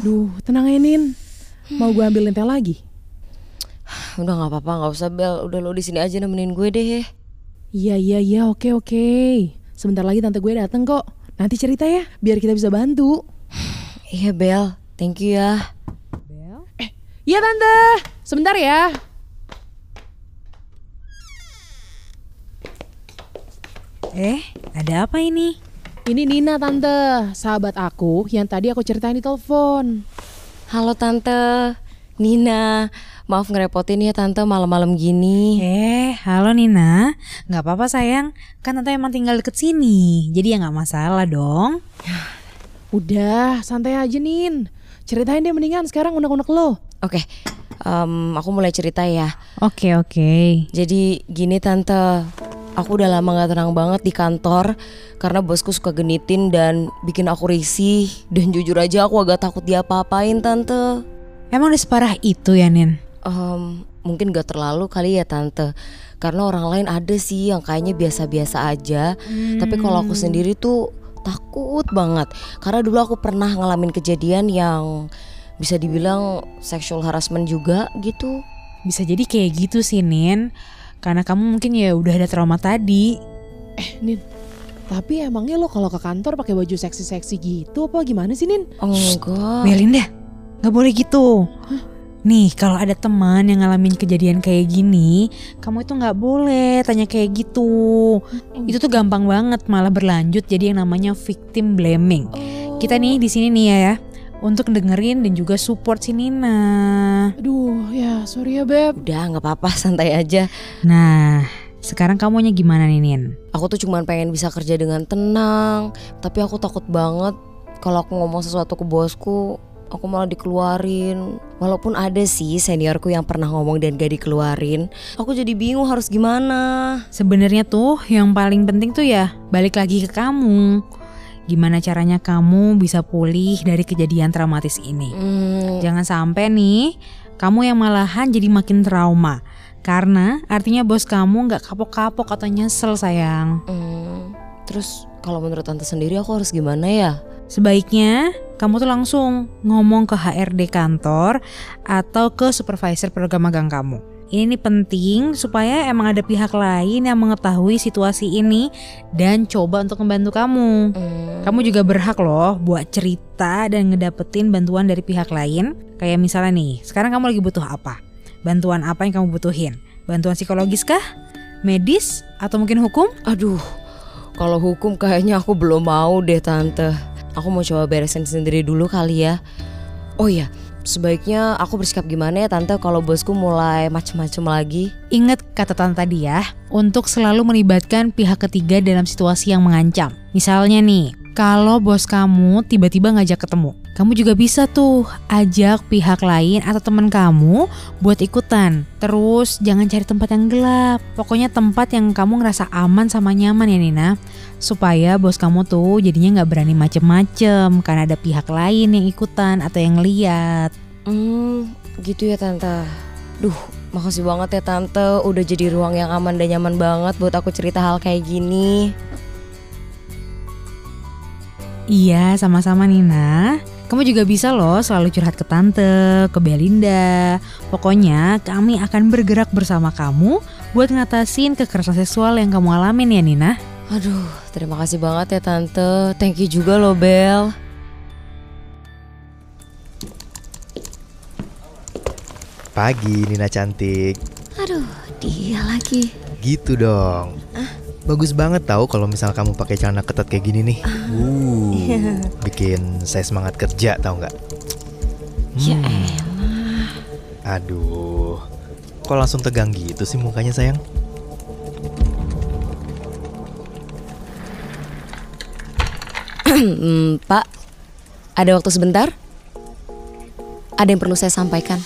Duh, tenang ya Nin. Mau gue ambilin teh lagi? Udah nggak apa-apa, nggak usah Bel. Udah lo di sini aja nemenin gue deh. Iya, iya, iya, oke, oke. Sebentar lagi tante gue dateng kok. Nanti cerita ya, biar kita bisa bantu. Iya Bel, thank you ya. Iya tante, sebentar ya. Eh, ada apa ini? Ini Nina tante, sahabat aku yang tadi aku ceritain di telepon. Halo Tante, Nina. Maaf ngerepotin ya Tante malam-malam gini. Eh, halo Nina. Nggak apa-apa sayang, kan tante emang tinggal deket sini. Jadi ya nggak masalah dong. Udah, santai aja Nin. Ceritain deh mendingan sekarang unek-unek lo. Oke, em, aku mulai cerita ya. Oke, oke. Jadi gini Tante, aku udah lama gak tenang banget di kantor karena bosku suka genitin dan bikin aku risih. Dan jujur aja aku agak takut diapa-apain Tante. Emang udah separah itu ya, Nin? Em, mungkin gak terlalu kali ya Tante. Karena orang lain ada sih yang kayaknya biasa-biasa aja. Tapi kalau aku sendiri tuh takut banget. Karena dulu aku pernah ngalamin kejadian yang bisa dibilang sexual harassment juga gitu. Bisa jadi kayak gitu sih, Nin. Karena kamu mungkin ya udah ada trauma tadi. Eh Nin, tapi emangnya lo kalau ke kantor pakai baju seksi-seksi gitu apa gimana sih Nin? Enggak. Melinda, nggak boleh gitu. Nih, kalau ada teman yang ngalamin kejadian kayak gini, kamu itu nggak boleh tanya kayak gitu. Itu tuh gampang banget malah berlanjut jadi yang namanya victim blaming. Kita nih di sini nih ya, ya untuk dengerin dan juga support si Nina. Aduh, ya sorry ya Beb. Udah nggak apa-apa santai aja. Nah, sekarang kamunya gimana nih Nin? Aku tuh cuman pengen bisa kerja dengan tenang. Tapi aku takut banget kalau aku ngomong sesuatu ke bosku, aku malah dikeluarin. Walaupun ada sih seniorku yang pernah ngomong dan gak dikeluarin, aku jadi bingung harus gimana. Sebenarnya tuh yang paling penting tuh ya balik lagi ke kamu. Gimana caranya kamu bisa pulih dari kejadian traumatis ini? Hmm, Jangan sampai nih kamu yang malahan jadi makin trauma. Karena artinya bos kamu nggak kapok-kapok atau nyesel sayang. hmm. Terus kalau menurut tante sendiri aku harus gimana ya? Sebaiknya kamu tuh langsung ngomong ke HRD kantor atau ke supervisor program magang kamu. Ini nih penting supaya emang ada pihak lain yang mengetahui situasi ini dan coba untuk membantu kamu. Hmm, Kamu juga berhak loh buat cerita dan ngedapetin bantuan dari pihak lain. Kayak misalnya nih, sekarang kamu lagi butuh apa? Bantuan apa yang kamu butuhin? Bantuan psikologis kah? Medis? Atau mungkin hukum? Aduh, kalau hukum kayaknya aku belum mau deh tante. Aku mau coba beresin sendiri dulu kali ya. Oh iya, sebaiknya aku bersikap gimana ya tante kalau bosku mulai macem-macem lagi? Ingat kata tante tadi ya, untuk selalu melibatkan pihak ketiga dalam situasi yang mengancam. Misalnya nih, kalau bos kamu tiba-tiba ngajak ketemu, kamu juga bisa tuh ajak pihak lain atau teman kamu buat ikutan. Terus jangan cari tempat yang gelap. Pokoknya tempat yang kamu ngerasa aman sama nyaman ya Nina. Supaya bos kamu tuh jadinya nggak berani macem-macem karena ada pihak lain yang ikutan atau yang lihat. Hmm, gitu ya tante. Duh, makasih banget ya tante udah jadi ruang yang aman dan nyaman banget buat aku cerita hal kayak gini. Iya, sama-sama Nina. Kamu juga bisa loh selalu curhat ke tante, ke Belinda. Pokoknya kami akan bergerak bersama kamu buat ngatasin kekerasan seksual yang kamu alamin ya Nina. Aduh, terima kasih banget ya tante. Thank you juga loh Bel. Pagi Nina cantik. Aduh, dia lagi. Gitu dong. Bagus banget tahu kalau misal kamu pakai celana ketat kayak gini nih. Uh, bikin saya semangat kerja tahu nggak? Ya Hmm, Aduh, kok langsung tegang gitu sih mukanya sayang? Hmm, Pak, ada waktu sebentar? Ada yang perlu saya sampaikan.